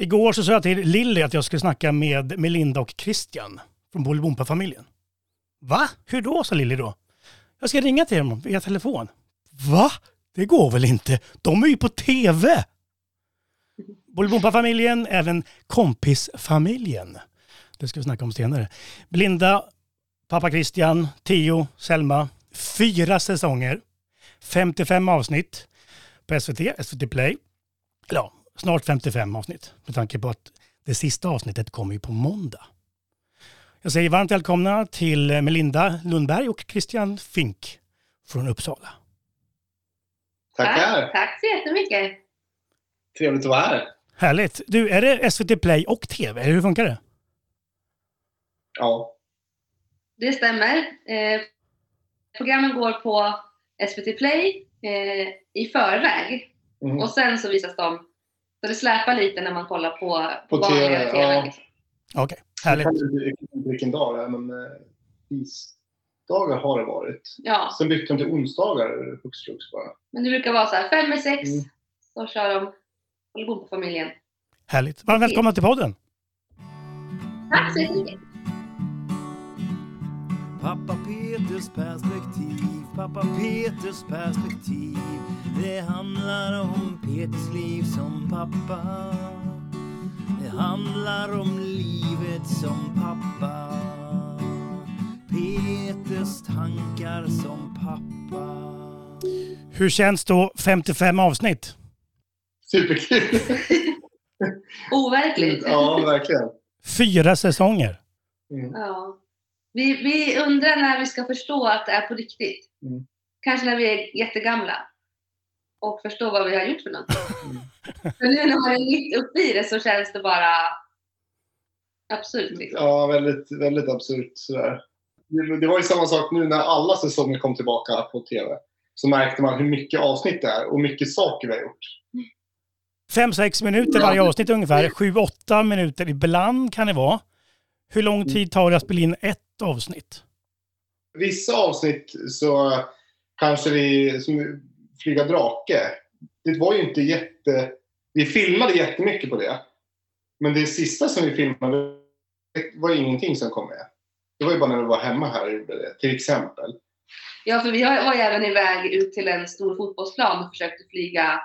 Igår så sa jag till Lilly att jag skulle snacka med Melinda och Christian från Bolibompa-familjen. Va? Hur då? sa Lilly då. Jag ska ringa till dem via telefon. Va? Det går väl inte? De är ju på TV! Bolibompa-familjen, även kompisfamiljen. Det ska vi snacka om senare. Blinda, pappa Christian, Theo, Selma. Fyra säsonger. 55 avsnitt på SVT, SVT Play. Eller ja, snart 55 avsnitt med tanke på att det sista avsnittet kommer ju på måndag. Jag säger varmt välkomna till Melinda Lundberg och Christian Fink från Uppsala. Tackar! Tack, tack så jättemycket. Trevligt att vara här. Härligt. Du, är det SVT Play och TV? Hur funkar det? Ja. Det stämmer. Eh, programmen går på SVT Play eh, i förväg Mm. och sen så visas de. Så det släpar lite när man kollar på, På vanliga TV, TV. ja. liksom. Okej, Jag härligt. vilken dag det är, men eh, tisdagar har det varit. Ja, Sen bytte de till onsdagar hux flux bara. men det brukar vara så här fem i sex. Mm. Så kör de Bolibompa-familjen. Härligt. Varmt välkomna till podden. Tack så jättemycket. Pappa Peters perspektiv, pappa Peters perspektiv Det handlar om Peters liv som pappa Det handlar om livet som pappa Peters tankar som pappa Hur känns då 55 avsnitt? Superkul! Overkligt. ja, verkligen. Fyra säsonger. Mm. Ja. Vi, vi undrar när vi ska förstå att det är på riktigt. Mm. Kanske när vi är jättegamla. Och förstå vad vi har gjort för något. För nu när man är mitt uppe i det så känns det bara absurt. Liksom. Ja, väldigt, väldigt absurt sådär. Det, det var ju samma sak nu när alla säsonger kom tillbaka på TV. Så märkte man hur mycket avsnitt det är och mycket saker vi har gjort. Fem, sex minuter varje avsnitt ungefär. Sju, åtta minuter ibland kan det vara. Hur lång tid tar det att spela in ett avsnitt? Vissa avsnitt så kanske vi, som Flyga drake, det var ju inte jätte... Vi filmade jättemycket på det. Men det sista som vi filmade var ingenting som kom med. Det var ju bara när vi var hemma här till exempel. Ja, för vi var ju även iväg ut till en stor fotbollsplan och försökte flyga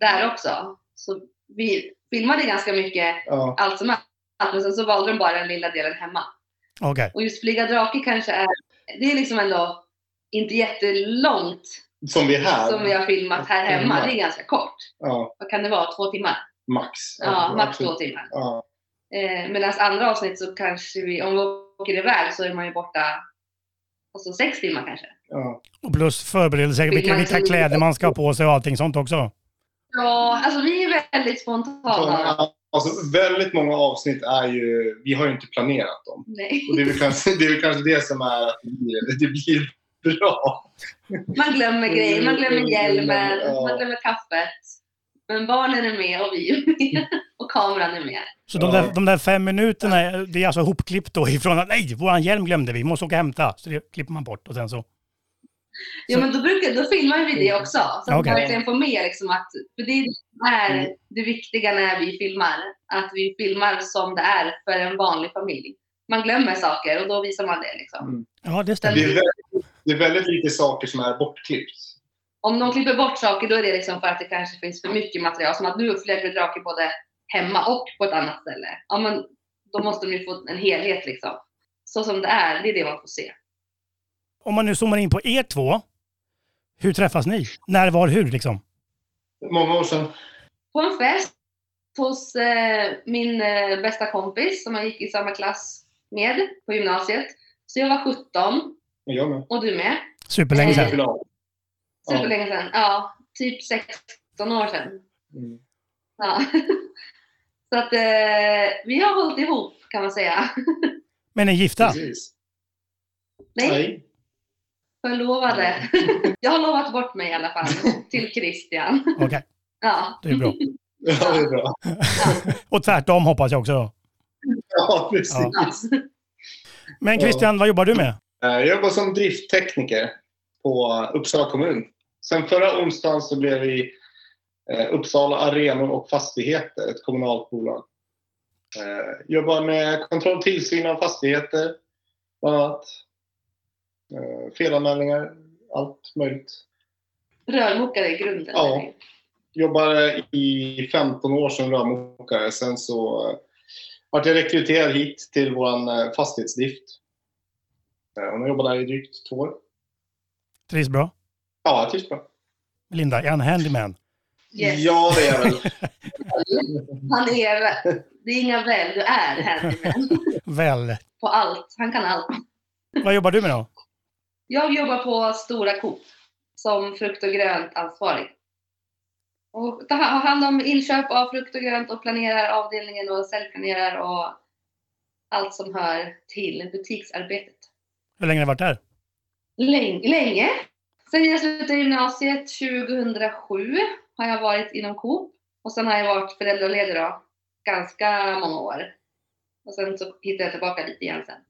där också. Så vi filmade ganska mycket Ja, allt som allt. Men sen så valde de bara den lilla delen hemma. Okej. Och just flyga drake kanske är, det är liksom ändå inte jättelångt som vi är här. som vi har filmat här hemma. Det är ganska kort. Ja, Vad kan det vara? Två timmar? max. Ja, max absolut. två timmar. Ja, Eh, Medan andra avsnitt så kanske vi, om vi åker iväg så är man ju borta alltså sex timmar kanske. ja. Och plus förberedelser, vilka, vilka kläder man ska ha på sig och allting sånt också. Ja, alltså vi är väldigt spontana. Så, alltså, väldigt många avsnitt är ju... Vi har ju inte planerat dem. Nej. Och det är väl kanske det, är väl kanske det som är att det blir, det blir bra. Man glömmer grejer, man glömmer hjälmen, Ja. man glömmer kaffet. Men barnen är med och vi är med. Och kameran är med. Så de, där, de där fem minuterna, det är alltså hopklippt då ifrån att nej, våran hjälm glömde vi, vi måste åka och hämta. Så det klipper man bort och sen så. Ja, men då, brukar, då filmar vi det också. Så att Okej. man verkligen får med liksom att, för det är det viktiga när vi filmar. Att vi filmar som det är för en vanlig familj. Man glömmer saker och då visar man det liksom. Mm. Ja, det Det stämmer. är, väldigt, det är väldigt lite saker som är bortklippt. Om de klipper bort saker då är det liksom för att det kanske finns för mycket material. Som att nu flög vi drake både hemma och på ett annat ställe. Ja, men då måste de ju få en helhet liksom. Så som det är, det är det man får se. Om man nu zoomar in på er två, hur träffas ni? När, var, hur liksom? Många år sedan. På en fest hos eh, min eh, bästa kompis som jag gick i samma klass med på gymnasiet. Så jag var 17 Jag med. och du med. Superlänge sedan. Ja. Superlänge sedan. Ja, typ 16 år sedan. Mm. Ja. Så att eh, vi har hållit ihop kan man säga. Men ni är gifta? Precis. Nej, Nej. Förlovade. Jag har lovat bort mig i alla fall till Christian. Okej, Ja. det är bra. Ja, det är bra. Och tvärtom hoppas jag också då. Ja, precis. Ja. Ja. Men Christian, vad jobbar du med? Eh, Jag jobbar som drifttekniker på Uppsala kommun. Sen förra onsdagen så blev vi Eh, Uppsala Arenor och Fastigheter, ett kommunalt bolag. Eh, jobbar med kontroll och tillsyn av fastigheter, bland annat. Eh, felanmälningar, allt möjligt. Rörmokare i grunden. Ja. Jobbade i 15 år som rörmokare. Sen så eh, vart jag rekryterad hit till vår fastighetsdrift. Eh, och nu jobbar där i drygt två år. Trivs bra? Ja, jag trivs bra. Linda, är han handyman? Yes. Ja, det är jag väl. Han är, det är inga väl, du är handyman. Väl. På allt. Han kan allt. Vad jobbar du med då? Jag jobbar på Stora Coop som frukt och grönt ansvarig. Och har hand om inköp av frukt och grönt och planerar avdelningen och säljplanerar och allt som hör till butiksarbetet. Hur länge har du varit där? Länge. länge. Sen jag slutade gymnasiet 2007 har jag varit inom Coop och sen har jag varit föräldraledig då, ganska många år. Och sen så hittade jag tillbaka dit igen sen.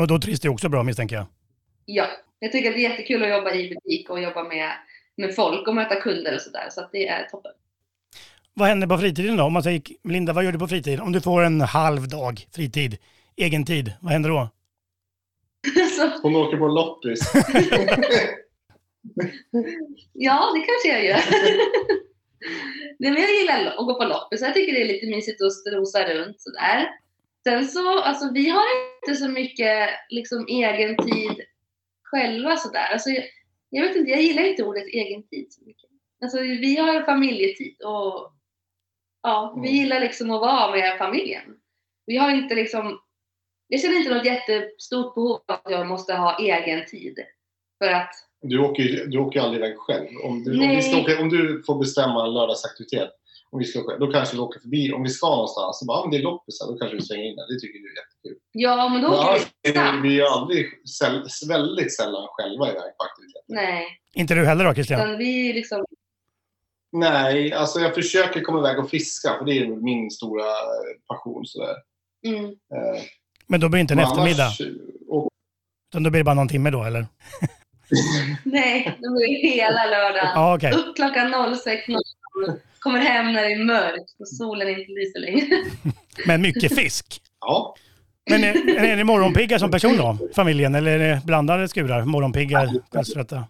Och då trivs du också bra misstänker jag. Ja, jag tycker att det är jättekul att jobba i butik och jobba med, med folk och möta kunder och sådär. Så att det är toppen. Vad händer på fritiden då? Om man säger, Linda, vad gör du på fritiden? Om du får en halv dag fritid, egen tid, vad händer då? så, Hon åker på loppis. ja, det kanske jag gör. Nej, men jag gillar att gå på loppis. Jag tycker det är lite mysigt att strosa runt sådär. Sen så, alltså vi har inte så mycket liksom egen tid själva sådär. Alltså, jag, jag vet inte, jag gillar inte ordet egen tid så mycket. Alltså vi har familjetid och ja, vi Mm. gillar liksom att vara med familjen. Vi har inte liksom, jag känner inte något jättestort behov av att jag måste ha egen tid. För att, Du åker ju du åker aldrig iväg själv. Om du, om, åka, om du får bestämma en lördagsaktivitet, om vi ska åka, då kanske vi åker förbi. Om vi ska någonstans, så bara, ah, men det är loppisar, då kanske vi svänger in där. Det tycker du är jättekul. ja men då åker vi är snabbt. vi är aldrig, säll, väldigt sällan själva iväg på aktiviteter. Nej, Inte du heller då Christian? utan vi liksom, Nej, alltså jag försöker komma iväg och fiska, för det är min stora eh, passion. Sådär. mm, Eh, Men då blir det inte en men eftermiddag? annars, och, Utan då blir det bara någon timme då eller? nej, det blir hela lördagen. Ja, okej. Upp klockan 06.00, kommer hem när det är mörkt och solen inte lyser längre. Men mycket fisk. ja, Men är, är ni morgonpigga som person då? Familjen? Eller är det blandade skurar? Morgonpiggar, kvällströtta?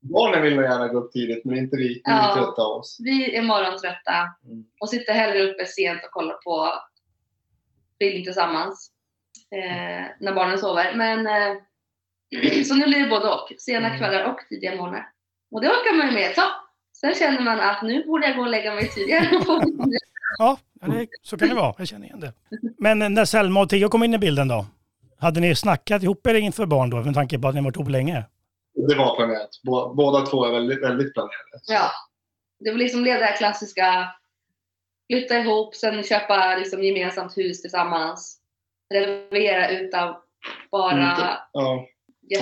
barnen vill nog gärna gå upp tidigt, men inte vi. Vi är Ja. trötta av oss. Vi är morgontrötta Mm. och sitter hellre uppe sent och kollar på film tillsammans eh, när barnen sover. Men, eh, så nu blir det både och. Sena Mm. kvällar och tidiga morgnar. Och det orkar man ju med ett tag. Sen känner man att nu borde jag gå och lägga mig tidigare. Ja, det, så kan det vara. Jag känner igen det. Men när Selma och Theo kom in i bilden då? Hade ni snackat ihop er inför barn då, med tanke på att ni varit ihop länge? Det var planerat. Bå- Båda två är väldigt, väldigt planerade. ja. Det var liksom det där klassiska flytta ihop, sen köpa liksom gemensamt hus tillsammans. Renovera utav bara Mm, Ja.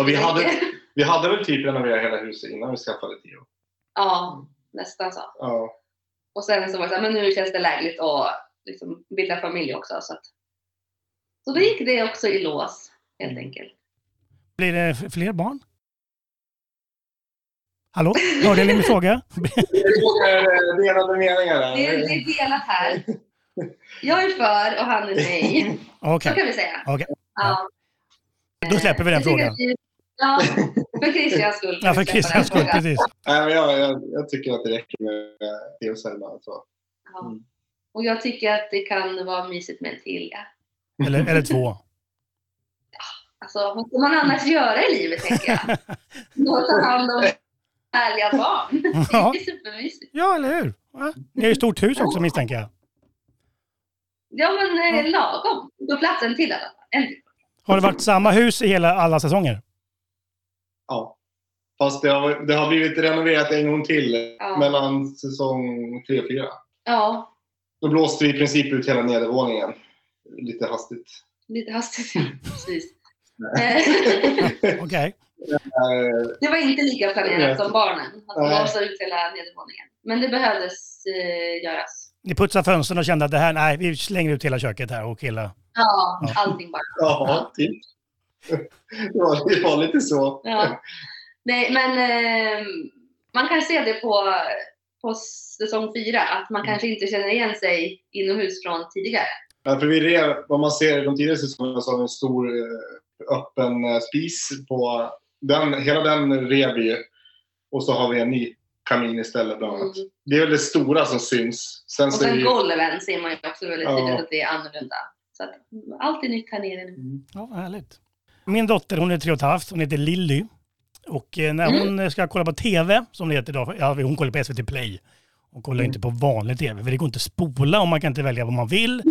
Och vi hade, vi hade väl typ renoverat hela huset innan vi skaffade Theo. Ja, nästan så. Ja. Och sen så var det så här, men nu känns det lägligt att liksom bilda familj också. Så, att, så då gick det också i lås, helt Mm. enkelt. Blir det fler barn? Hallå? Hörde ni min fråga? Det är delade meningar där. Det är, det är delat här. Jag är för och han är nej. Okej, Så kan vi säga. okej. Ja. Då släpper vi den frågan. vi- Ja, för Christians skull. Ja, för Christians skull, precis. Nej, men jag, jag, jag tycker att det räcker med Theo och Selma. Så. Ja. Mm. Och jag tycker att det kan vara mysigt med en till. Ja. Eller, eller två. Alltså, vad ska man annars göra i livet, tänker jag? Nå, Ta hand om härliga barn. Ja, Det är supermysigt. ja eller hur? Ni har ju stort hus också misstänker jag. Ja, men eh, lagom. Då plats en till alla fall. Har det varit samma hus i hela alla säsonger? Ja. Fast det har, det har blivit renoverat en gång till Ja. mellan säsong 3 och 4. Ja, Då blåste vi i princip ut hela nedervåningen. Lite hastigt. lite hastigt. Ja, precis. Eh, Okej. Eh, det var inte lika planerat som barnen. Att blåsa ut hela nedervåningen. Men det behövdes eh, göras. Ni putsade fönstren och kände att det här, nej, vi slänger ut hela köket här och hela... Ja, Ja. allting bara. ja, typ. Det var, det var lite så. Ja. Nej, men eh, man kan se det på, på säsong fyra, att man kanske inte känner igen sig inomhus från tidigare. Ja, för vi rev, om man ser de tidigare säsongerna så har vi en stor eh, öppen eh, spis på den. Hela den rev vi ju. Och så har vi en ny kamin istället bland annat. Mm. Det är väl det stora som syns. Sen Och så är det sen ju... golven ser man ju också väldigt Ja. tydligt att det är annorlunda. Så att allt är nytt här nere nu. Mm. Ja, vad härligt. Min dotter hon är tre och ett halvt, hon heter Lilly. Och eh, när hon eh, ska kolla på TV, som det heter idag, ja, hon kollar på SVT Play. Hon kollar Mm. inte på vanlig TV, för det går inte att spola och man kan inte välja vad man vill.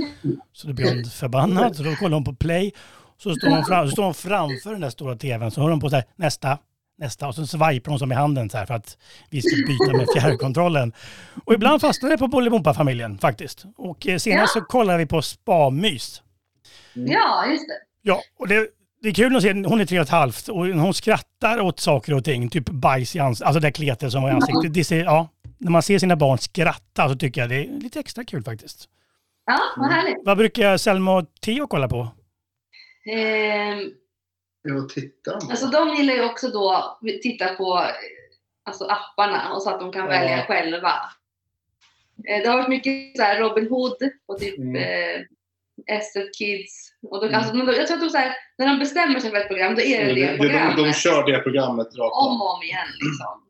Så då blir hon förbannad, så då kollar hon på Play. Så står hon, fram, så står hon framför den där stora TVn, så hör hon på så här, nästa, nästa, och så swipar hon som i handen så här för att vi ska byta med fjärrkontrollen. Och ibland fastnar det på Bolibompa-familjen faktiskt. Och eh, senast så kollade vi på Spa-mys. Ja, just det. Ja, och det, det är kul att se, hon är tre och ett halvt och hon skrattar åt saker och ting, typ bajs i ansiktet, alltså det där kletet som var i ansiktet. Det ser, ja, när man ser sina barn skratta så tycker jag det är lite extra kul faktiskt. Ja, vad Mm. härligt. Vad brukar Selma och Theo kolla på? Ehm, Ja, titta. alltså de gillar ju också då titta på alltså apparna och så att de kan Ja. välja själva. Eh, det har varit mycket så här Robin Hood och typ Mm. eh, SF Kids. Och då, Mm. alltså, men då, jag tror att de, så här, när de bestämmer sig för ett program, då är det Det, det, det, programmet. de, de kör det programmet rakt Om och om igen liksom.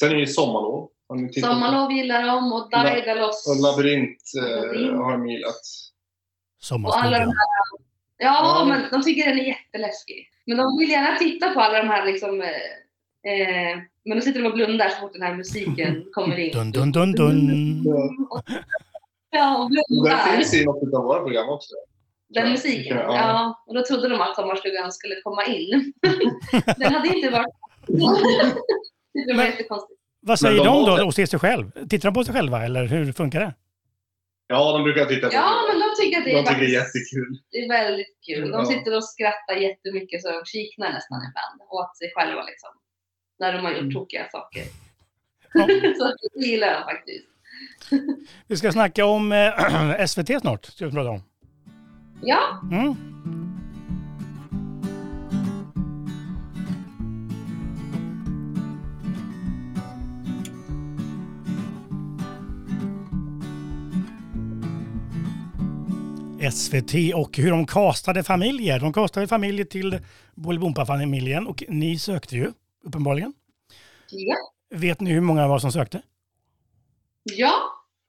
Sen är det ju sommarlov. På- Sommarlov gillar de och Daidalos. Och labyrint eh, har de gillat. Och alla de Sommarstugan. här, ja, Ja. men de tycker den är jätteläskig. Men de vill gärna titta på alla de här liksom, eh, eh, men då sitter de och blundar så fort den här musiken kommer in. Dun, dun, dun, dun. Ja, och blundar. finns i något av våra program också. Den musiken. Ja. Ja. och då trodde de att sommarstugan skulle komma in. den hade inte varit... det var jättekonstigt. Vad säger Men de de då och ser sig själv? Tittar de på sig själva eller hur funkar det? Ja, de brukar titta på Ja, det. men de tycker att det är, De tycker det är jättekul. det är väldigt kul. De Ja. sitter och skrattar jättemycket så de kiknar nästan ibland åt sig själva liksom. När de har gjort Mm. tokiga saker. Ja. så det gillar de faktiskt. Vi ska snacka om eh, SVT snart. Ska vi prata om. Ja, Mm. SVT och hur de castade familjer. De castade familjer till Bolibompa-familjen och ni sökte ju uppenbarligen. ja, Vet ni hur många var som sökte? ja.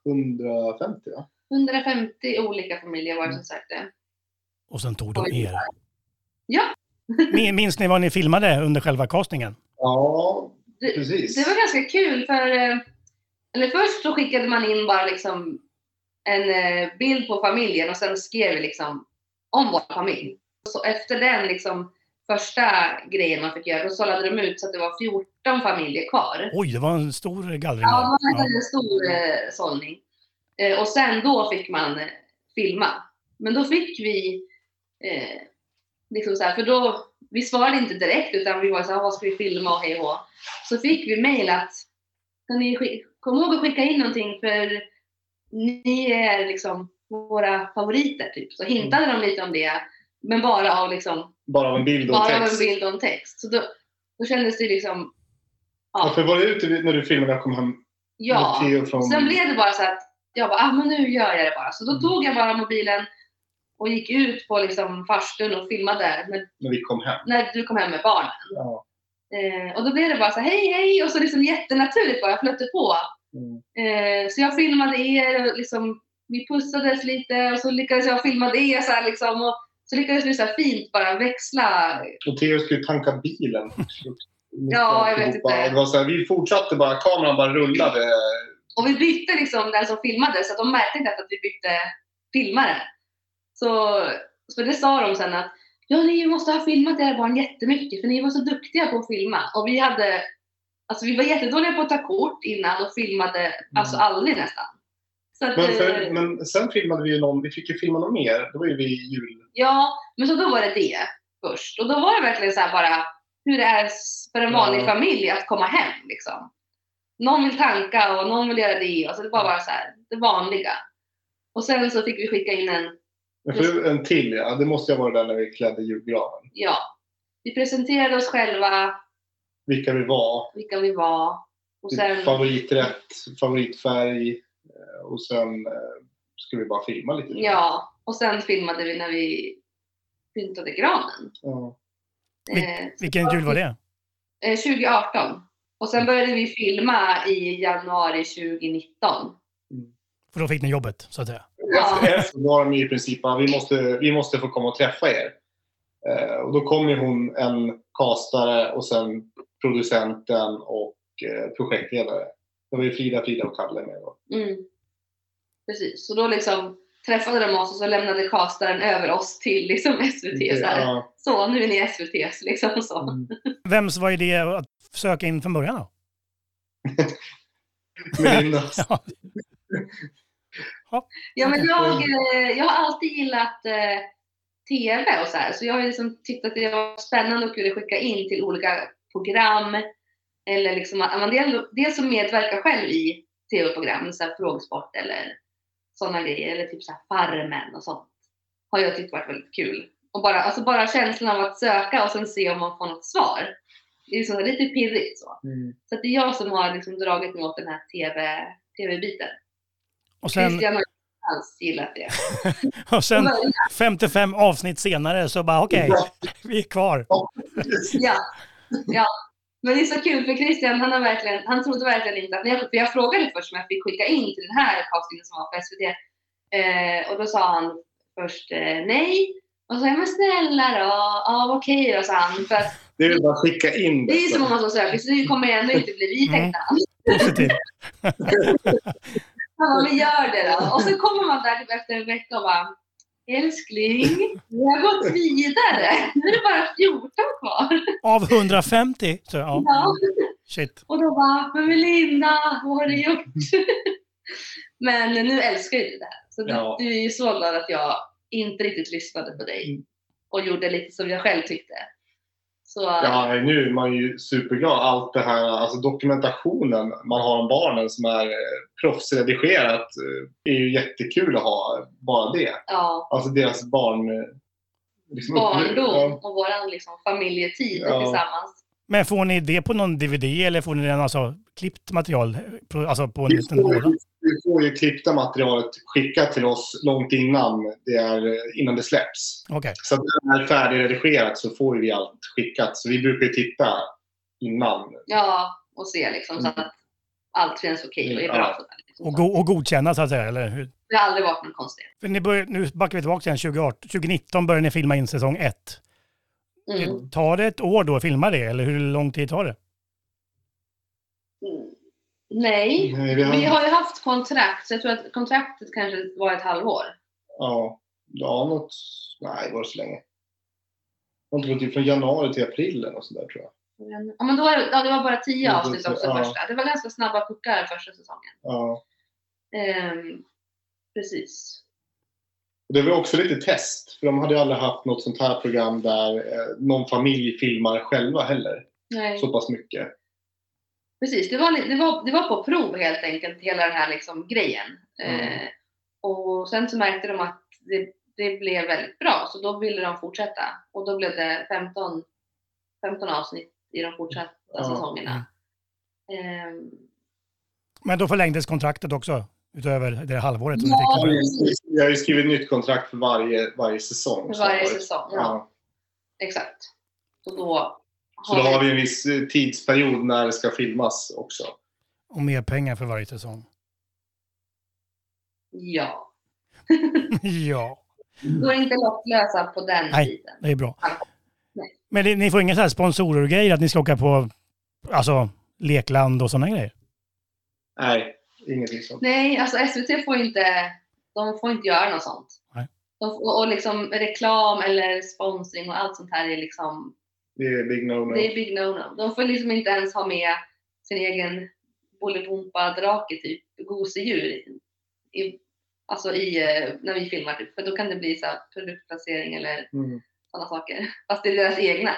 150 ja. 150 olika familjer var det som sökte. Och sen tog de er. Ja. Min- Minns ni vad ni filmade under själva castingen? Ja, Det, precis. det var ganska kul för eh, eller först så skickade man in bara liksom en eh, bild på familjen och sen skrev vi liksom om vår familj. Så efter den liksom första grejen man fick göra, då sållade de ut så att det var 14 familjer kvar. Oj, det var en stor gallring. Ja, det var Ja. en stor eh, sållning. Och sen då fick man filma. Men då fick vi eh, liksom så här, för då, vi svarade inte direkt utan vi var så här, vad ska vi filma och hej och. Så fick vi mejl att, kan ni kom ihåg att skicka in någonting för ni är liksom våra favoriter typ. Så hintade de lite om det. Men bara av liksom, Bara av en bild och bara av en text. bild och en text. Så då, då kändes det liksom, Ja. ja. för var det ute när du filmade jag kom hem ja. från... Sen blev det bara så att jag bara, ah, men nu gör jag det bara. Så då Mm. tog jag bara mobilen och gick ut på liksom farstun och filmade när, När vi kom hem. när du kom hem med barnen. Ja. Eh, och då blev det bara så här, hej hej och så liksom jättenaturligt bara flötte på. Mm. Eh, så jag filmade er och liksom, vi pussades lite och så lyckades jag filma det så här liksom. Och så lyckades vi så fint bara växla. Och Theo skulle tanka bilen. Ja, jag vet inte. Det var så här, vi fortsatte bara, kameran bara rullade. Och vi bytte liksom den som filmade så de märkte inte att vi bytte filmare. Så, så det sa de sen att ja, ni måste ha filmat era barn jättemycket för ni var så duktiga på att filma. Och vi hade, alltså vi var jättedåliga på att ta kort innan och filmade alltså aldrig nästan. Att, Men, för, eh, men sen filmade vi ju någon, vi fick ju filma något mer. Då var ju vi i jul. Ja, men så då var det det först. Och då var det verkligen så här bara hur det är för en vanlig Ja. familj att komma hem liksom. Någon vill tanka och någon vill göra det. Och så det var bara så här, det vanliga. Och sen så fick vi skicka in en, för en till ja, det måste ju varit där när vi klädde julgranen. ja. Vi presenterade oss själva, Vilka vi var. vilka vi var. Och sen, Favoriträtt, favoritfärg eh, och sen eh, ska vi bara filma lite. ja, och sen filmade vi när vi pyntade granen. Ja. Eh, Vilken jul var det? eh, 2018. Och sen började vi filma i januari 2019. För då fick ni jobbet, så att säga. Ja. Efter, var de i princip vi måste, vi måste få komma och träffa er. Eh, och då kom ju hon, en kastare och sen producenten och eh, projektledare. Det var ju Frida, Frida och Kalle med då. Mm. Precis, så då liksom träffade de oss och så lämnade castaren över oss till liksom SVT. Så, här. Ja. så nu är ni SVT. Liksom så. Mm. Vems var idé att söka in från början då? Melinda. Ja, Ja, men jag, eh, jag har alltid gillat eh, TV och så här. Så jag har liksom tyckt att det var spännande att kunna skicka in till olika program. Eller liksom att man del, dels som medverkar själv i TV-program, så här frågesport eller sådana grejer. Eller typ så här Farmen och sånt. Har jag tyckt varit väldigt kul. Och bara, alltså bara känslan av att söka och sen se om man får något svar. Det är liksom lite pirrigt så. Mm. Så att det är jag som har liksom dragit mig åt den här TV, TV-biten. och sen, Christian har alls gillat det. och sen 55 avsnitt senare så bara okej, vi är kvar. Ja. ja. Men det är så kul för Christian, han, har verkligen, han trodde verkligen inte att, jag, för jag frågade först om jag fick skicka in till den här castingen som var på SVT. Eh, och då sa han först eh, nej. Och så sa jag, men snälla då, ja okej då sa han. För att Det är bara att skicka in det är så många som söker så det kommer ändå inte bli vi Mm. tänkte han. Positivt. Han bara, men gör det då. Och så kommer man där typ efter en vecka och bara, älskling, vi har gått vidare. Nu är det bara 14 kvar. Av 150? Så, ja, Ja. shit. Och då bara, men Melinda, vad har du gjort? men nu älskar ju du det här. Så du- Ja. du är ju så glad att jag inte riktigt lyssnade på dig Mm. och gjorde lite som jag själv tyckte. Så Ja, nu är man ju superglad. Allt det här, alltså dokumentationen man har om barnen som är eh, proffsredigerat eh, är ju jättekul att ha, bara det. ja, Alltså deras barn... eh, Liksom barndom och våran liksom, familjetid Ja. tillsammans. Men får ni det på någon DVD eller får ni den alltså klippt material? Alltså på en vi, liten får, låda? ju- vi får ju klippta materialet skickat till oss långt innan det, är, eh, innan det släpps. Okej. Så när det är färdigredigerat så får vi allt skickat. Så vi brukar ju titta innan. Ja, och se liksom så Mm. att allt känns okej och är Ja. bra. Liksom. Och, go och godkänna så att säga, eller hur? Det har aldrig varit något konstigt. För ni börjar, nu backar vi tillbaka till 2018. 2019 började ni filma in säsong 1. Mm. Tar det ett år då att filma det, eller hur lång tid tar det? Mm. Nej, Nej, vi har- vi har ju haft kontrakt, så jag tror att kontraktet kanske var ett halvår. Ja, ja något... Nej, det var så länge. Det var typ från januari till april eller något sånt där tror jag. Ja, men då ja, det var bara tio avsnitt det- också ja. första. Det var ganska snabba puckar första säsongen. Ja. Ehm, precis. Det var också lite test, för de hade ju aldrig haft något sånt här program där eh, någon familj filmar själva heller. Nej, Så pass mycket. precis. Det var, det, var, det var på prov helt enkelt, hela den här liksom grejen. Mm. Eh, och sen så märkte de att det, det blev väldigt bra, så då ville de fortsätta. Och då blev det 15, 15 avsnitt i de fortsatta Ja. säsongerna. Ehm, Men då förlängdes kontraktet också, utöver det halvåret som Ja, ni fick. Vi har ju skrivit nytt kontrakt för varje, varje säsong. för varje säsong, ja. Ja. Exakt. Så då Så då har vi en viss eh, tidsperiod när det ska filmas också. Och mer pengar för varje säsong. Ja. ja, Då är inte lottlösa på den Nej. biten. det är bra. Nej. Men det, ni får inga så här sponsorer och grejer, att ni ska åka på alltså, lekland och sådana grejer? Nej, ingenting sånt. Nej, alltså SVT får inte, de får inte göra något sånt. Nej. De, får- och liksom reklam eller sponsring och allt sånt här är liksom, Det är big no-no. det är big no-no. De får liksom inte ens ha med sin egen Bolibompa-drake, typ, gosedjur. I, i, alltså i, eh, när vi filmar, typ. för då kan det bli så här produktplacering eller Mm. sådana saker. Fast det är deras egna.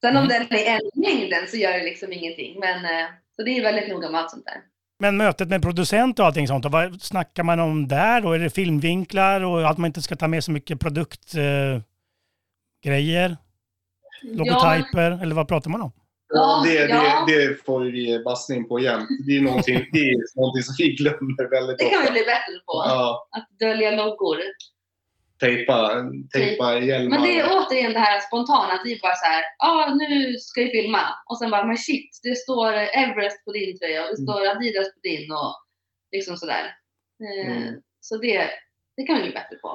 Sen om den är en mängden så gör det liksom ingenting. Men, eh, så det är väldigt noga med allt sånt där. Men mötet med producent och allting sånt, vad snackar man om där då? Är det filmvinklar och att man inte ska ta med så mycket produktgrejer? Eh, grejer? Ja, logotyper? eller vad pratar man om? Ja, det, ja. Det, det får vi ge bassning på jämt. Det är någonting, det är någonting som vi glömmer väldigt Det kan vi ofta. bli bättre på. Ja, Att dölja loggor. Tejpa, tejpa hjälmar. Men det är återigen det här spontana. Att vi bara så här, ja ah, nu ska vi filma. Och sen bara, men shit, det står Everest på din tröja och det Mm. står Adidas på din och liksom sådär. Eh, Mm. Så det, det kan vi bli bättre på.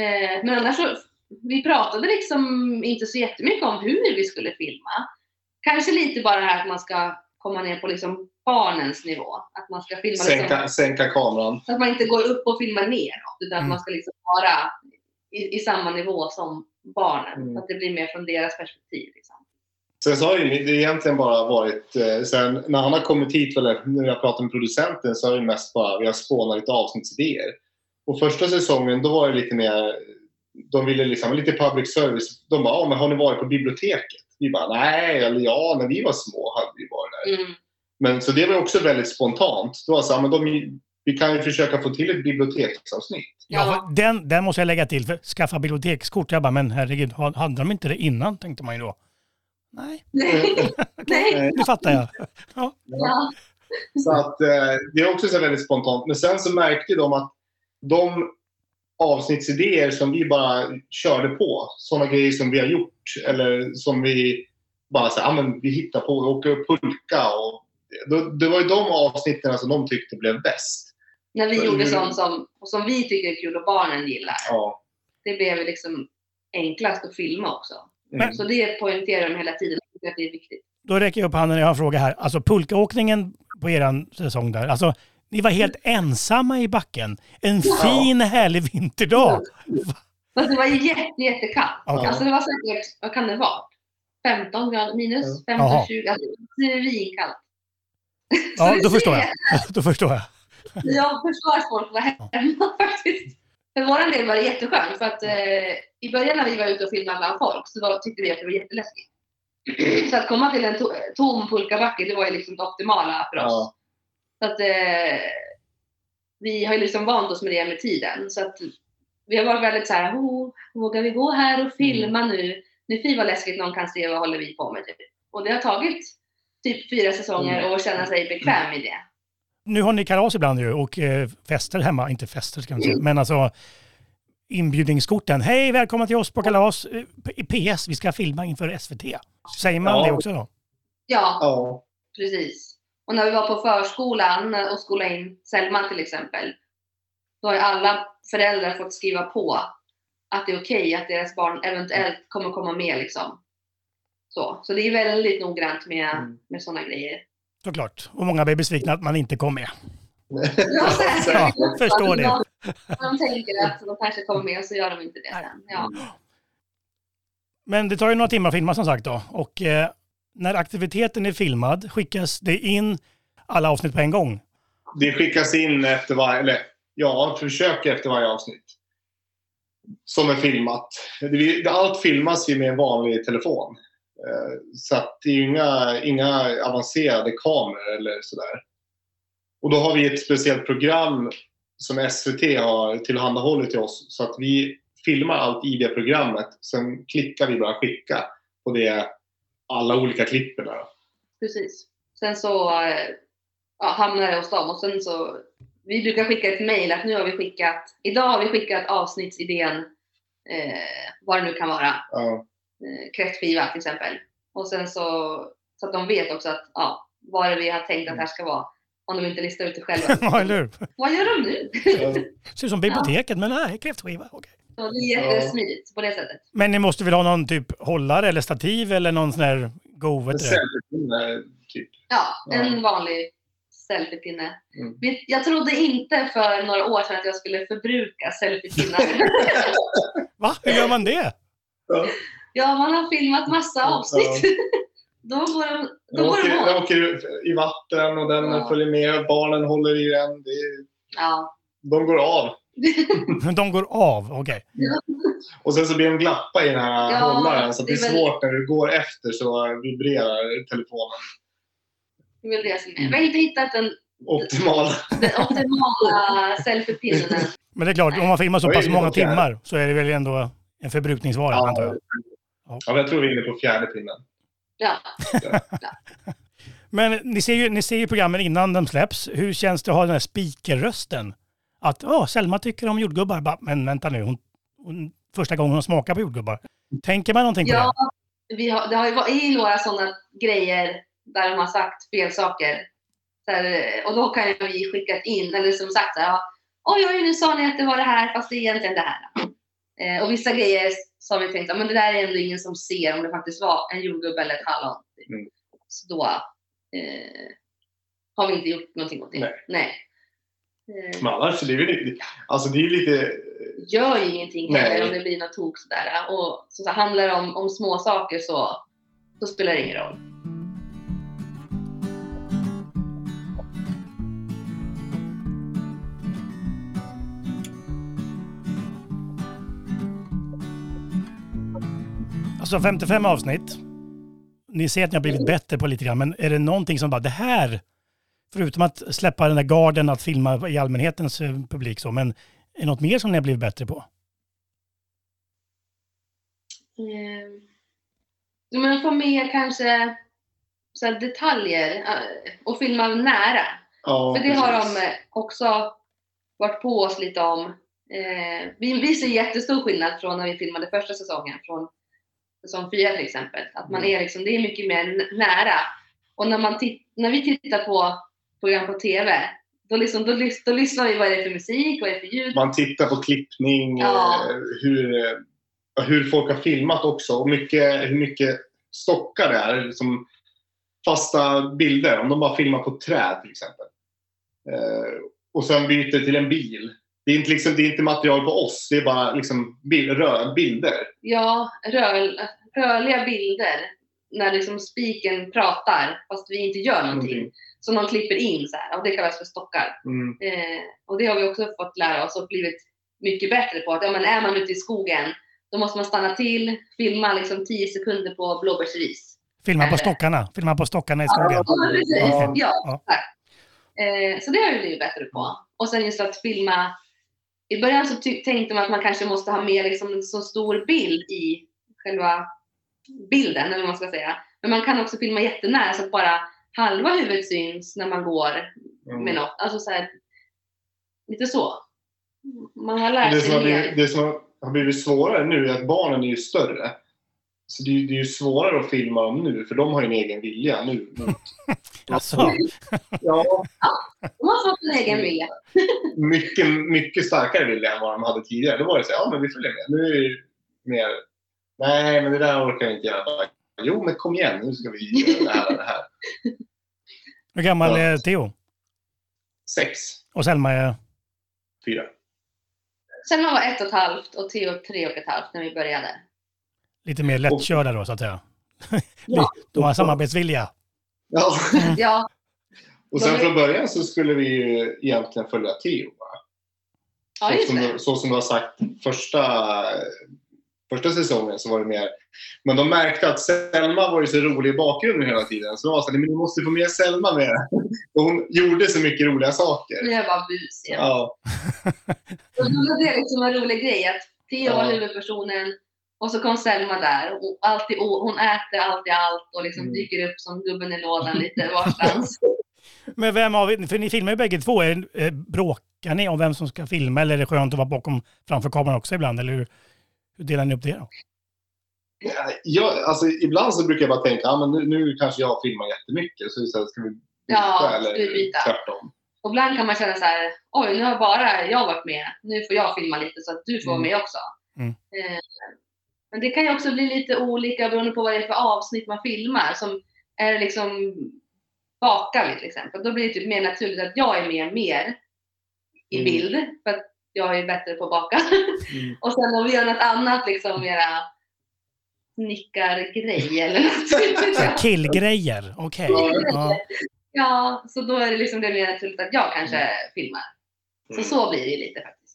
Eh, men annars så, vi pratade liksom inte så jättemycket om hur vi skulle filma. Kanske lite bara det här att man ska komma ner på liksom barnens nivå. Att man ska filma liksom, Sänka, sänka kameran. så att man inte går upp och filmar neråt. Utan att Mm. man ska liksom vara i, i samma nivå som barnen. Mm. Så att det blir mer från deras perspektiv. Liksom. Sen så har ju det egentligen bara varit, eh, sen när han har kommit hit, eller när jag pratar med producenten, så har det mest bara, vi har spånat lite avsnittsidéer. Och första säsongen, då var det lite mer, de ville liksom, lite public service. De bara, men har ni varit på biblioteket? Vi bara, nej, eller ja, när vi var små hade vi varit där. Mm. Men så det var också väldigt spontant. Det var så men de, vi kan ju försöka få till ett biblioteksavsnitt. Ja, den, den måste jag lägga till. För skaffa bibliotekskort. Jag bara, men herregud, ha- hade de inte det innan? Tänkte man ju då. Nej, Nej. nu fattar jag. Ja. Så att eh, det är också så väldigt spontant. Men sen så märkte de att de avsnittsidéer som vi bara körde på, sådana grejer som vi har gjort eller som vi bara så, ah, men vi hittar på, åker pulka och då, det var ju de avsnitten som de tyckte blev bäst. När vi Så- gjorde sånt som, som vi tycker är kul och barnen gillar. Ja. Det blev liksom enklast att filma också. Mm. Så det poängterar de hela tiden. Jag tycker att det är viktigt. Då räcker jag upp handen när jag har en fråga här. Alltså pulkaåkningen på eran säsong där. Alltså, ni var helt ensamma i backen. En Ja. fin härlig vinterdag. Fast det var jätte, jättekallt. Okej. Alltså det var säkert, vad kan det vara? 15 grader minus, 15, Jaha. 20. Alltså, svinkallt. Ja, då förstår jag. Då förstår jag. Att folk var hemma faktiskt. För vår del var det jätteskönt för att eh, i början när vi var ute och filmade bland folk så var, tyckte vi att det var jätteläskigt. Så att komma till en to tom pulkabacke det var ju liksom det optimala för oss. Ja. Så att eh, vi har ju liksom vant oss med det med tiden. Så att vi har varit väldigt så här, oh, vågar vi gå här och filma nu? Nu fy vad läskigt någon kan se vad håller vi på med. Typ. Och det har tagit typ fyra säsonger och känna sig bekväm i det. Nu har ni kalas ibland ju och eh, fester hemma. Inte fester ska man säga, men alltså inbjudningskorten. Hej, välkomna till oss på kalas. Eh, PS, vi ska filma inför SVT. Säger man Ja. det också då? Ja, Ja. precis. Och när vi var på förskolan och skolade in Selma till exempel. Då har ju alla föräldrar fått skriva på att det är okej att deras barn eventuellt kommer komma med. Liksom. Så, så det är väldigt noggrant med, Mm. med sådana grejer. Såklart. Och många blir besvikna att man inte kom med. Ja, förstår det. De, de tänker att de kanske kommer med och så gör de inte det sen. Ja. Men det tar ju några timmar att filma som sagt då. Och eh, när aktiviteten är filmad skickas det in alla avsnitt på en gång. Det skickas in efter varje, eller ja, försök efter varje avsnitt. Som är filmat. Det- Allt filmas ju med en vanlig telefon. Eh, Så att det är ju inga, inga avancerade kameror eller sådär. Och då har vi ett speciellt program som SVT har tillhandahållit till oss. Så att vi filmar allt i det programmet. Sen klickar vi bara skicka på det, alla olika klippen. Precis. Sen så eh, ja, hamnar det hos dem och sen så vi brukar skicka ett mejl att nu har vi skickat, idag har vi skickat avsnittsidén, eh, vad det nu kan vara, Ja. Eh, kräftskiva till exempel. Och sen så, så att de vet också att, ja, vad det är vi har tänkt att det här ska vara. Om de inte listar ut det själva. Ja, eller hur? vad gör de nu? Ser ut som biblioteket, men nej, kräftskiva. okej. Så det är jättesmidigt på det sättet. Men ni måste väl ha någon typ hållare eller stativ eller någon sån där go, vet det? typ. Ja, en vanlig selfiepinne. Mm. Jag trodde inte för några år sedan att jag skulle förbruka selfiepinnar. Va? Hur gör man det? Ja. Ja, man har filmat massa avsnitt. Då går de, då Den går åker, den i vatten och den Ja. följer med. Barnen håller i den. Det är, Ja. de går av. De går av, okej. Och sen så blir de glappa i den här Ja, hållaren. Så att det är det är väl- svårt när du går efter så vibrerar telefonen. Det är väl det som är. Vi har inte hittat den, Optimal. den optimala selfiepinnen. Men det är klart, om man filmar så pass många timmar så är det väl ändå en förbrukningsvara, antar jag. Ja, men jag tror vi är inne på fjärde pinnen. Ja. Men ni ser, ju, ni ser ju programmen innan de släpps. Hur känns det att ha den här speakerrösten? Att oh, Selma tycker om jordgubbar. Bara, Men vänta nu, hon, hon, första gången hon smakar på jordgubbar. Tänker man någonting på Ja, det? vi har, det har ju varit några sådana grejer där de har sagt fel saker. Här, och då kan ju vi skickat in, eller som sagt så här, ja, oj oj nu sa ni att det var det här fast det är egentligen det här. Eh, och vissa grejer så har vi tänkt att men det där är ändå ingen som ser om det faktiskt var en jordgubbe eller ett hallon. Mm. Så då eh, har vi inte gjort någonting åt det. Nej. Nej. Eh, Men annars, det är väl lite, alltså det är ju lite, gör ju ingenting Nej. heller om det blir något tok sådär. Och så, så handlar det om, om små saker så, så spelar det ingen roll. Alltså 55 avsnitt. Ni ser att ni har blivit bättre på lite grann, men är det någonting som bara det här, förutom att släppa den där garden att filma i allmänhetens eh, publik så, men är det något mer som ni har blivit bättre på? Ja, men få med kanske så här detaljer eh, och filma nära. ja För det har precis. de eh, också varit på oss lite om. Eh, vi, vi ser jättestor skillnad från när vi filmade första säsongen, från säsong fyra till exempel. Att man Mm. är liksom, det är mycket mer nära. Och när, man när vi tittar på program på TV, då, liksom, då, lys- då lyssnar vi vad är det för musik, vad är det för ljud. Man tittar på klippning, Ja. eh, hur, eh, hur folk har filmat också och mycket, hur mycket stockar det är. Som fasta bilder, om de bara filmar på träd till exempel. Eh, och sen byter till en bil. Det är inte, liksom, det är inte material på oss, det är bara liksom bil, rö, bilder. Ja, rör, rörliga bilder när liksom spiken pratar fast vi inte gör någonting. Någonting. Som de klipper in så här, och det kallas för stockar. Mm. Eh, och det har vi också fått lära oss och blivit mycket bättre på. Att ja, men är man ute i skogen då måste man stanna till, filma liksom 10 sekunder på blåbärsris. Filma på Eh. stockarna, filma på stockarna i skogen. Ja, precis. Ja. Ja, Ja. Eh, så det har vi blivit bättre på. Och sen just att filma. I början så tänkte man att man kanske måste ha med liksom en så stor bild i själva bilden, eller vad man ska säga. Men man kan också filma jättenära så att bara halva huvudet syns när man går Mm. med något. Alltså så här, lite så. Man har lärt Det som, sig har mer. blivit, det som har blivit svårare nu är att barnen är ju större. Så det är, ju- det är ju svårare att filma dem nu, för de har ju en egen vilja nu. Alltså, Ja, De har fått en egen vilja. mycket, mycket starkare vilja än vad de hade tidigare. Då var det så här, ja men vi följer med. Nu är det mer, nej men det där orkar jag inte göra. Jo men kom igen, nu ska vi göra det här och det här. hur gammal Ja. är Theo? Sex, Och Selma är... fyra. Sen man var ett och ett halvt och Theo tre och ett halvt när vi började. Lite mer lättkörda då så att säga. Ja. De har samarbetsvilja. Ja. Ja, Och sen från början så skulle vi ju egentligen följa Theo ja så, som, det. du- så som du har sagt första, första säsongen så var det mer. Men de märkte att Selma var ju så rolig i bakgrunden hela tiden. Så de var så här, men ni måste få med Selma med. Och hon gjorde så mycket roliga saker. Jag bara busig. Ja, Och då var det liksom en rolig grej att Theo var Ja. huvudpersonen och så kom Selma där och alltid, hon äter alltid allt och liksom Mm. dyker upp som gubben i lådan lite varstans. Men vem av er, för ni filmar ju bägge två, är, bråkar ni om vem som ska filma eller är det skönt att vara bakom framför kameran också ibland? Eller hur, hur delar ni upp det då? jag, alltså, ibland så brukar jag bara tänka ah, men nu, nu kanske jag filmar jättemycket. Så, så här, ska vi byta Ja, eller vi byta? tvärtom? Och ibland kan man känna så här, oj nu har bara jag varit med, nu får jag filma lite så att du får vara Mm. med också. Mm. Eh, Men det kan ju också bli lite olika beroende på vad det är för avsnitt man filmar. Som är liksom bakar vi till exempel. Då blir det typ mer naturligt att jag är med mer i Mm. bild. För att jag är bättre på att baka. Mm. Och sen om vi gör något annat, liksom mera snickargrej eller något. Killgrejer, okej. Ja. ja, så då är det liksom det mer naturligt att jag kanske filmar. Så Mm. så blir det lite faktiskt.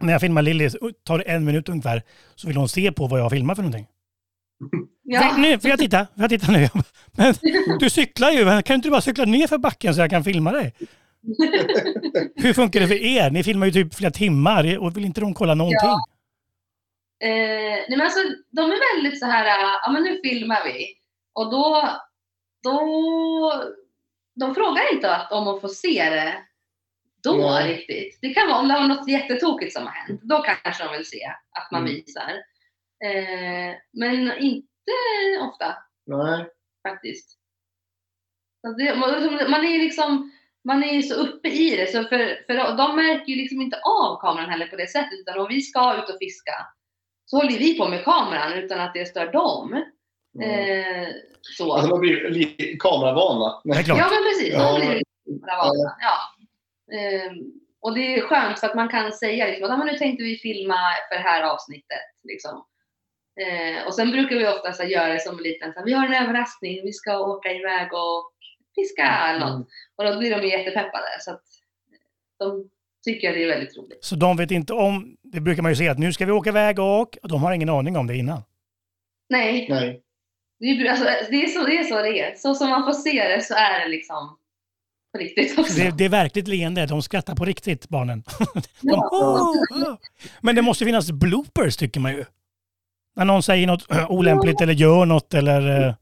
När jag filmar Lilly, tar det en minut ungefär, så vill hon se på vad jag filmar för någonting. Ja, Får, nu, får jag titta? Får jag titta nu? Men du cyklar ju, kan inte du bara cykla ner för backen så jag kan filma dig? Hur funkar det för er? Ni filmar ju typ flera timmar och vill inte de kolla någonting? Eh, nej men alltså, de är väldigt så här, ja men nu filmar vi. Och då, då, de frågar inte att, om att få se det då Nej. riktigt. Det kan vara om det har något jättetokigt som har hänt. Då kanske de vill se att man Mm. visar. Eh, men inte ofta Nej. faktiskt. Det, man, är liksom man är ju så uppe i det, så för, för de märker ju liksom inte av kameran heller på det sättet. Utan om vi ska ut och fiska så håller vi på med kameran utan att det stör dem. Mm. Eh, så. Alltså man blir lite kameravana. Ja, men precis. Ja. Ja. Blir det vana. Ja. Ehm, och det är skönt för att man kan säga liksom, att "Ja, men nu tänkte vi filma för det här avsnittet. Liksom. Eh, och sen brukar vi ofta så här, göra det som en liten, så här, vi har en överraskning, vi ska åka iväg och fiska eller något. Mm. Och då blir de jättepeppade. Så att de tycker att det är väldigt roligt. Så de vet inte om, det brukar man ju säga att nu ska vi åka iväg och, och de har ingen aning om det innan. Nej, Nej. det är, alltså, det, är så, det är så det är. Så som man får se det så är det liksom på riktigt också. Så det, det är verkligt leende, de skrattar på riktigt barnen. De, Ja. "Åh, åh." Men det måste finnas bloopers tycker man ju. När någon säger något äh, olämpligt eller gör något eller... eh,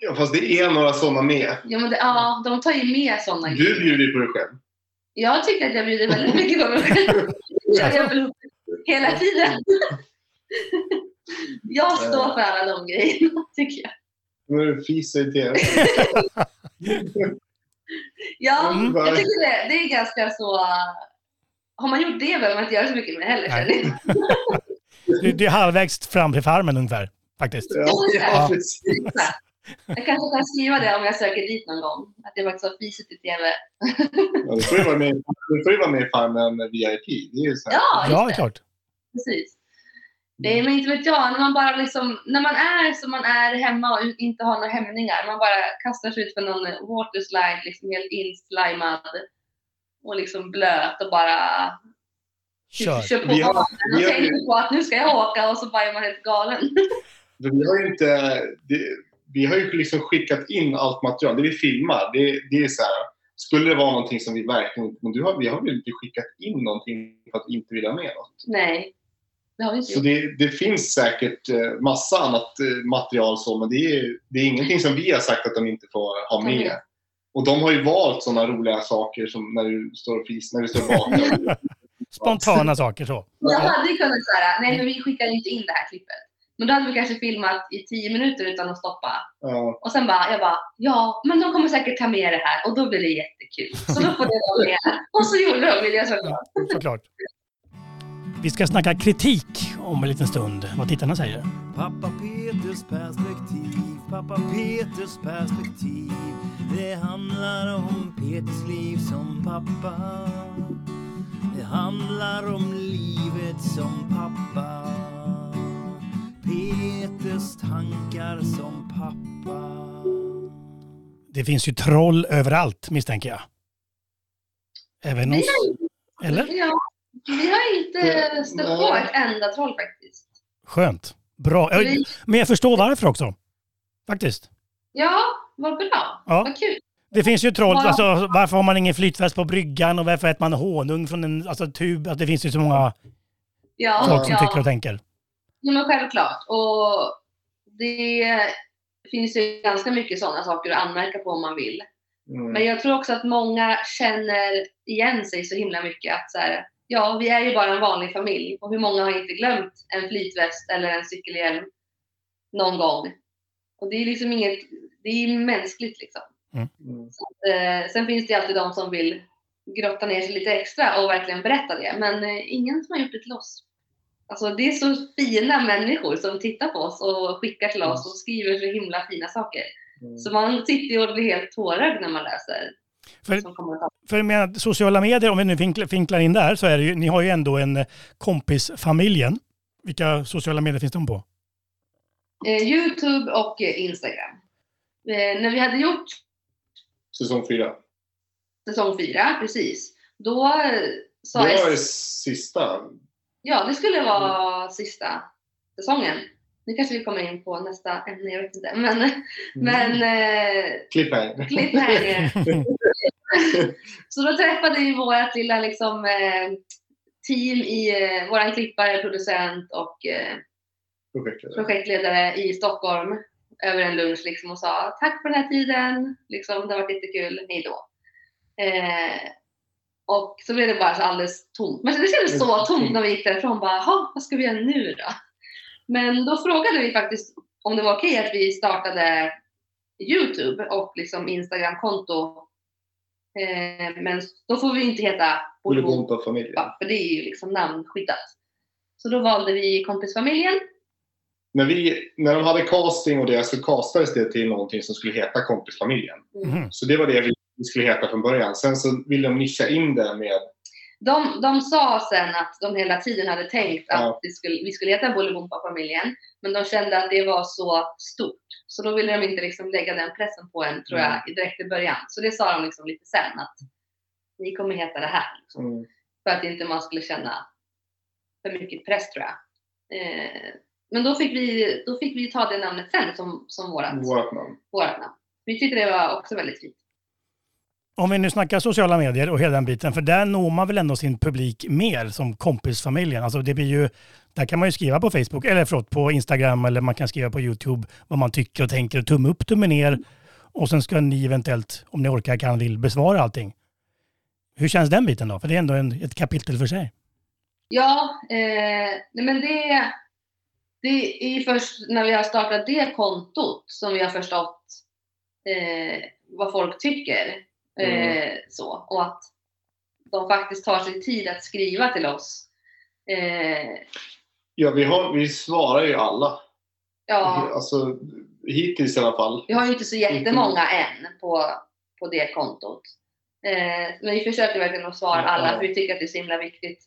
Ja, fast det är några sådana med. Ja, men det, ja, de tar ju med sådana Du bjuder ju på dig själv. Jag tycker att jag bjuder väldigt mycket på mig själv. Jag hela tiden. Jag står för alla de grejerna, tycker jag. Nu fiser i tv. Ja, Mm. jag tycker det, det är ganska så... Har man gjort det behöver man inte göra så mycket mer heller. Nej. känner jag. Det, det är halvvägs fram till farmen ungefär. Faktiskt. Ja, ja, precis. Jag kanske kan skriva det om jag söker dit någon gång. Att jag faktiskt har fisit i TV. Ja, du får ju vara med, du får ju vara med i Farmen VIP. Det är ju så här. Ja, Ja, det det. klart. Precis. Nej, men inte vet jag. När man bara liksom, när man är som man är hemma och inte har några hämningar. Man bara kastar sig ut för någon waterslide, liksom helt inslimad och liksom blöt och bara Kör. kör på Vi har- och vi har- tänker på att nu ska jag åka och så bara är man helt galen. Vi har ju inte... Det, vi har ju liksom skickat in allt material. Det vi filmar, det, det är så här. Skulle det vara någonting som vi verkligen inte... Men du har, vi har väl inte skickat in någonting för att inte vilja med något? Nej, Så det, det finns säkert eh, massa annat eh, material så, men det är, det är ingenting som vi har sagt att de inte får ha med. Och de har ju valt sådana roliga saker som när du står och fis, när du står bakom. Spontana saker så. Jag hade kunnat säga, nej men vi skickar inte in det här klippet. Men då hade vi kanske filmat i tio minuter utan att stoppa. Ja, Och sen bara, jag bara, ja, men de kommer säkert ta med det här och då blir det jättekul. Så då får det vara med. Och så gjorde de det såklart. Såklart. Vi ska snacka kritik om en liten stund, vad tittarna säger. Pappa Peters perspektiv, pappa Peters perspektiv. Det handlar om Peters liv som pappa. Det handlar om livet som pappa. Peters tankar som pappa. Det finns ju troll överallt misstänker jag. Även hos... Eller? ja, vi har inte stött på ett enda troll faktiskt. Skönt. Bra. Men jag förstår varför också. Faktiskt. ja, vad bra. Ja. Vad kul. Det finns ju troll. Alltså, varför har man ingen flytväst på bryggan och varför äter man honung från en alltså, tub? Alltså, det finns ju så många Ja, folk som ja. tycker och tänker. Ja, men självklart. Och det finns ju ganska mycket sådana saker att anmärka på om man vill. mm. Men jag tror också att många känner igen sig så himla mycket att så här, ja, vi är ju bara en vanlig familj och hur många har inte glömt en flytväst eller en cykelhjälm någon gång? Och det är liksom inget, det är mänskligt liksom. Mm. Eh, sen finns det alltid de som vill grotta ner sig lite extra och verkligen berätta det, men eh, ingen som har gjort det till oss. Alltså det är så fina människor som tittar på oss och skickar till oss och skriver så himla fina saker. Mm. Så man sitter ju och blir helt tårögd när man läser För, för jag menar, sociala medier, om vi nu vinklar, in där, så är det ju, ni har ju ändå en eh, kompisfamiljen. Vilka sociala medier finns de på? Eh, Youtube och eh, Instagram. Eh, när vi hade gjort Säsong fyra. säsong fyra, precis, då sa Det var jag... det sista. Ja, det skulle vara sista säsongen. Nu kanske vi kommer in på nästa ämne, jag vet inte. Men, Mm. men eh, Cliffhanger. cliffhanger. Så då träffade vi vårt lilla liksom, eh, team i eh, våran klippare, producent och eh, Projektet. projektledare i Stockholm över en lunch liksom och sa tack för den här tiden, liksom, det har varit jättekul, hej då. Eh, och så blev det bara så alldeles tomt. Men det kändes så tomt när vi gick därifrån. Bara, "Jaha, vad ska vi göra nu då? Men då frågade vi faktiskt om det var okej att vi startade Youtube och liksom Instagramkonto. Eh, men då får vi inte heta Bolibompa, Bolibompa-familjen. för det är ju liksom namnskyddat. Så då valde vi kompisfamiljen. När, vi, när de hade casting och det så castades det till någonting som skulle heta Kompisfamiljen. Mhm. Så det var det vi vi skulle heta från början. Sen så ville de nischa in det med De, de sa sen att de hela tiden hade tänkt att Ja. det skulle, vi skulle heta Bolibompa-familjen. Men de kände att det var så stort. Så då ville de inte liksom lägga den pressen på en, tror jag, direkt i början. Så det sa de liksom lite sen att ni kommer heta det här. Liksom. mm, För att inte man skulle känna för mycket press tror jag. Eh, men då fick, vi, då fick vi ta det namnet sen som, som vårat, vårt namn. vårat namn. Vi tyckte det var också väldigt fint. Om vi nu snackar sociala medier och hela den biten, för där når man väl ändå sin publik mer som kompisfamiljen. Alltså det blir ju, där kan man ju skriva på Facebook, eller förlåt, på Instagram eller man kan skriva på YouTube vad man tycker och tänker. Tumme upp, tumme ner. Och sen ska ni eventuellt, om ni orkar, kan, vill besvara allting. Hur känns den biten då? För det är ändå en, ett kapitel för sig. Ja, eh, nej men det, det är ju först när vi har startat det kontot som vi har förstått eh, vad folk tycker. Eh, så, och att de faktiskt tar sig tid att skriva till oss. Eh, Ja, vi, har, vi svarar ju alla. ja, Alltså, hittills i alla fall. vi har ju inte så jättemånga än på, på det kontot. Eh, men vi försöker verkligen att svara alla för vi tycker att det är så himla viktigt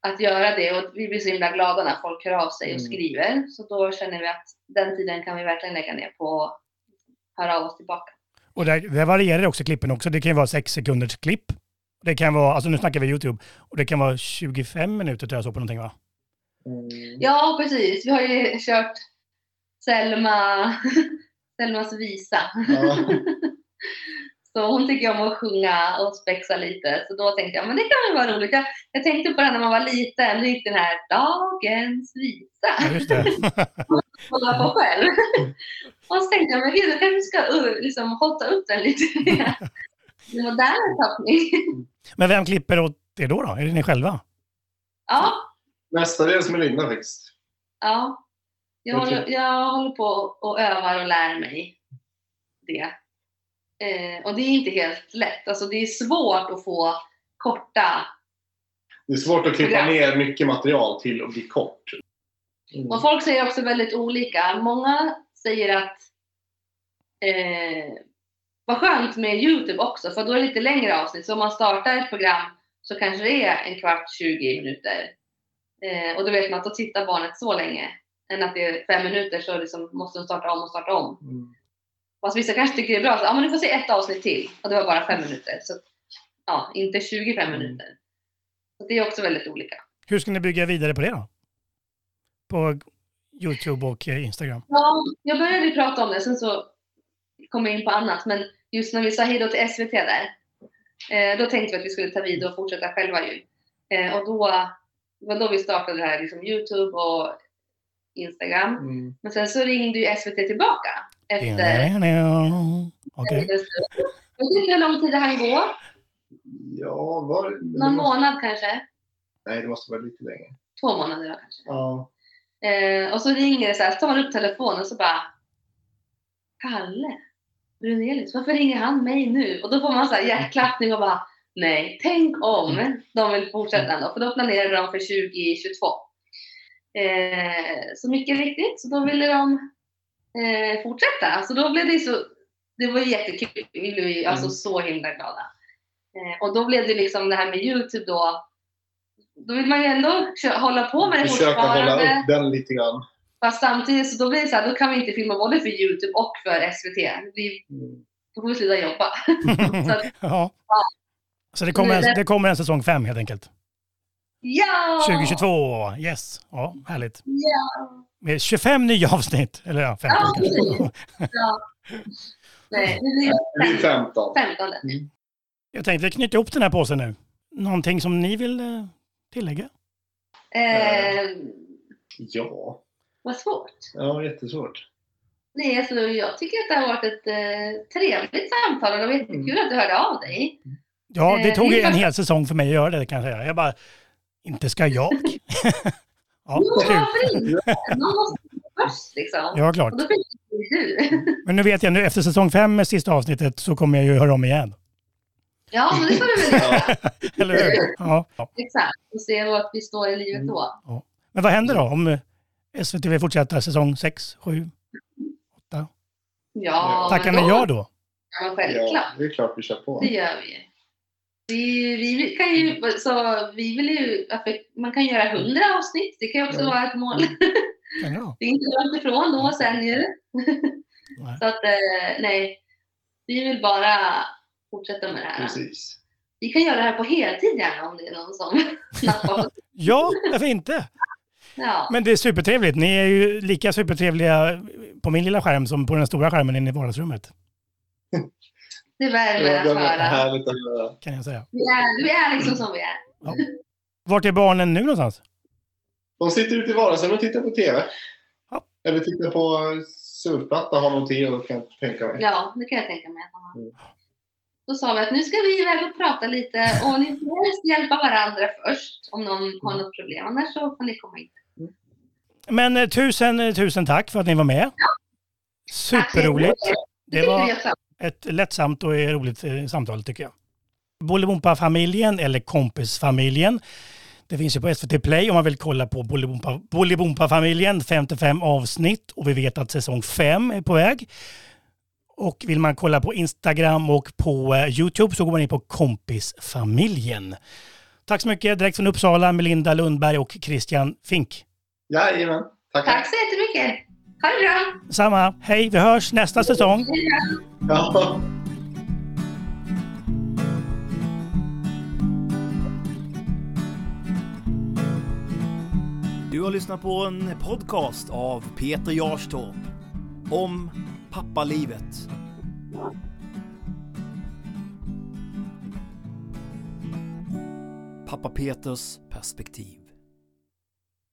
att göra det och vi blir så himla glada när folk hör av sig och Mm. skriver. Så då känner vi att den tiden kan vi verkligen lägga ner på att höra av oss tillbaka. Och där, där varierar också klippen också. Det kan ju vara sex sekunders klipp. Det kan vara, alltså nu snackar vi YouTube, och det kan vara 25 minuter tror jag så på någonting va? Mm. Ja, precis. Vi har ju kört Selma, Selmas visa. Ja. Så hon tycker om att sjunga och spexa lite. Så då tänkte jag, men det kan väl vara roligt. Jag, jag tänkte på det när man var liten. Då gick den här Dagens visa. Ja, just det. Hålla på själv. och så tänkte jag, men gud, jag kanske ska uh, liksom hotta upp den lite mer. I modern tappning. Men vem klipper åt er då, då? Är det ni själva? Ja, Mestadels med Linda faktiskt. ja. Jag håller, jag håller på och övar och lär mig det. Eh, och det är inte helt lätt. Alltså det är svårt att få korta Det är svårt att klippa Program. ner mycket material till att bli kort. Mm. Och folk säger också väldigt olika. Många säger att eh, vad skönt med Youtube också, för då är det lite längre avsnitt. Så om man startar ett program så kanske det är en kvart, 20 minuter. Eh, och då vet man att då tittar barnet så länge. Än att det är fem minuter så liksom måste de starta om och starta om. Mm. Fast vissa kanske tycker det är bra. Så, ja, men du får se ett avsnitt till. Och det var bara fem minuter. Så ja, inte 25 Mm. minuter. Så det är också väldigt olika. Hur ska ni bygga vidare på det då? På YouTube och eh, Instagram? Ja, jag började prata om det, sen så kom jag in på annat. Men just när vi sa hej då till SVT där, eh, då tänkte vi att vi skulle ta vid och fortsätta själva ju. Eh, och då det var då vi startade det här, liksom Youtube och Instagram. Mm. Men sen så ringde ju SVT tillbaka efter inte hur lång tid det hann gå. Ja, var det? Någon måste, månad kanske. Nej, det måste vara lite längre. Två månader kanske. Ja. Eh, och så ringer det så här, så tar man upp telefonen och så bara Kalle Brunelius, varför ringer han mig nu? Och då får man så här hjärtklappning och bara nej, tänk om de vill fortsätta ändå. För då planerade de för 2022. Eh, så mycket riktigt, så då ville de eh, fortsätta. Så då blev det så, det var jättekul. Vi blev alltså Mm. så himla glada. Eh, och då blev det liksom det här med Youtube då. Då vill man ju ändå hålla på med det Försöka hålla upp den lite grann. Fast samtidigt så då blir det så här, då kan vi inte filma både för Youtube och för SVT. Blir, Mm. då får vi sluta jobba. Så att, ja. Så det kommer, en, det kommer en säsong fem helt enkelt. ja! 2022, yes. Ja, härligt. Ja! Med 25 nya avsnitt. Eller ja, 15 Ja, kanske. precis. ja. Nej, det blir 15. 15. Jag tänkte knyta ihop den här påsen nu. Någonting som ni vill eh, tillägga? Eh, Ja. vad svårt. ja, jättesvårt. Nej, alltså, jag tycker att det har varit ett eh, trevligt samtal och det var jättekul att du hörde av dig. Ja, det Eh, tog är en hel säsong för mig att göra det kan jag säga. Jag bara, inte ska jag? ja, Jo, kul. varför inte? Man måste först liksom. Ja, klart. Och då fick du. Men nu vet jag, nu efter säsong fem med sista avsnittet så kommer jag ju höra om igen. Ja, men det får du väl göra. Eller hur? Ja. ja. Exakt. Och se vart vi står i livet då. Men vad händer då om eh, SVT vill fortsätta säsong sex, sju, åtta? Ja, Tackar ni då- ja då? Ja, självklart. Ja, det är klart vi kör på. Det gör vi. Vi, vi kan ju, så vi vill ju, man kan göra hundra avsnitt. Det kan ju också Ja. vara ett mål. Ja. Det är inte långt ifrån då sen ju. Så att, eh, nej. Vi vill bara fortsätta med det här. Precis. Vi kan göra det här på heltid gärna om det är någon som nappar ja, varför inte? Ja, Men det är supertrevligt. Ni är ju lika supertrevliga på min lilla skärm som på den stora skärmen inne i vardagsrummet. Det värmer att höra. härligt att höra. Kan jag säga. Vi är, vi är liksom som vi är. Vart är barnen nu någonstans? De sitter ute i vardagsrummet och tittar på TV. Ja. Eller tittar på surfplatta, har någon te och kan jag tänka mig. Ja, det kan jag tänka mig. Mm. Då sa vi att nu ska vi iväg och prata lite och ni får helst hjälpa varandra först om någon har något problem. Annars så får ni komma in. Men eh, tusen, eh, tusen tack för att ni var med. Superroligt. Det var. Ett lättsamt och roligt eh, samtal tycker jag. Bolibompa-familjen eller Kompisfamiljen. Det finns ju på SVT Play om man vill kolla på Bolibompa- Bolibompa-familjen. 55 avsnitt och vi vet att säsong 5 är på väg. Och vill man kolla på Instagram och på eh, Youtube så går man in på Kompisfamiljen. Tack så mycket direkt från Uppsala, Melinda Lundberg och Christian Fink. Jajamän. Tackar. Tack så jättemycket. Ha det bra. Samma, hej, vi hörs nästa säsong. Ja. Du har lyssnat på en podcast av Peter Jarstorp om pappalivet. Pappa Peters perspektiv.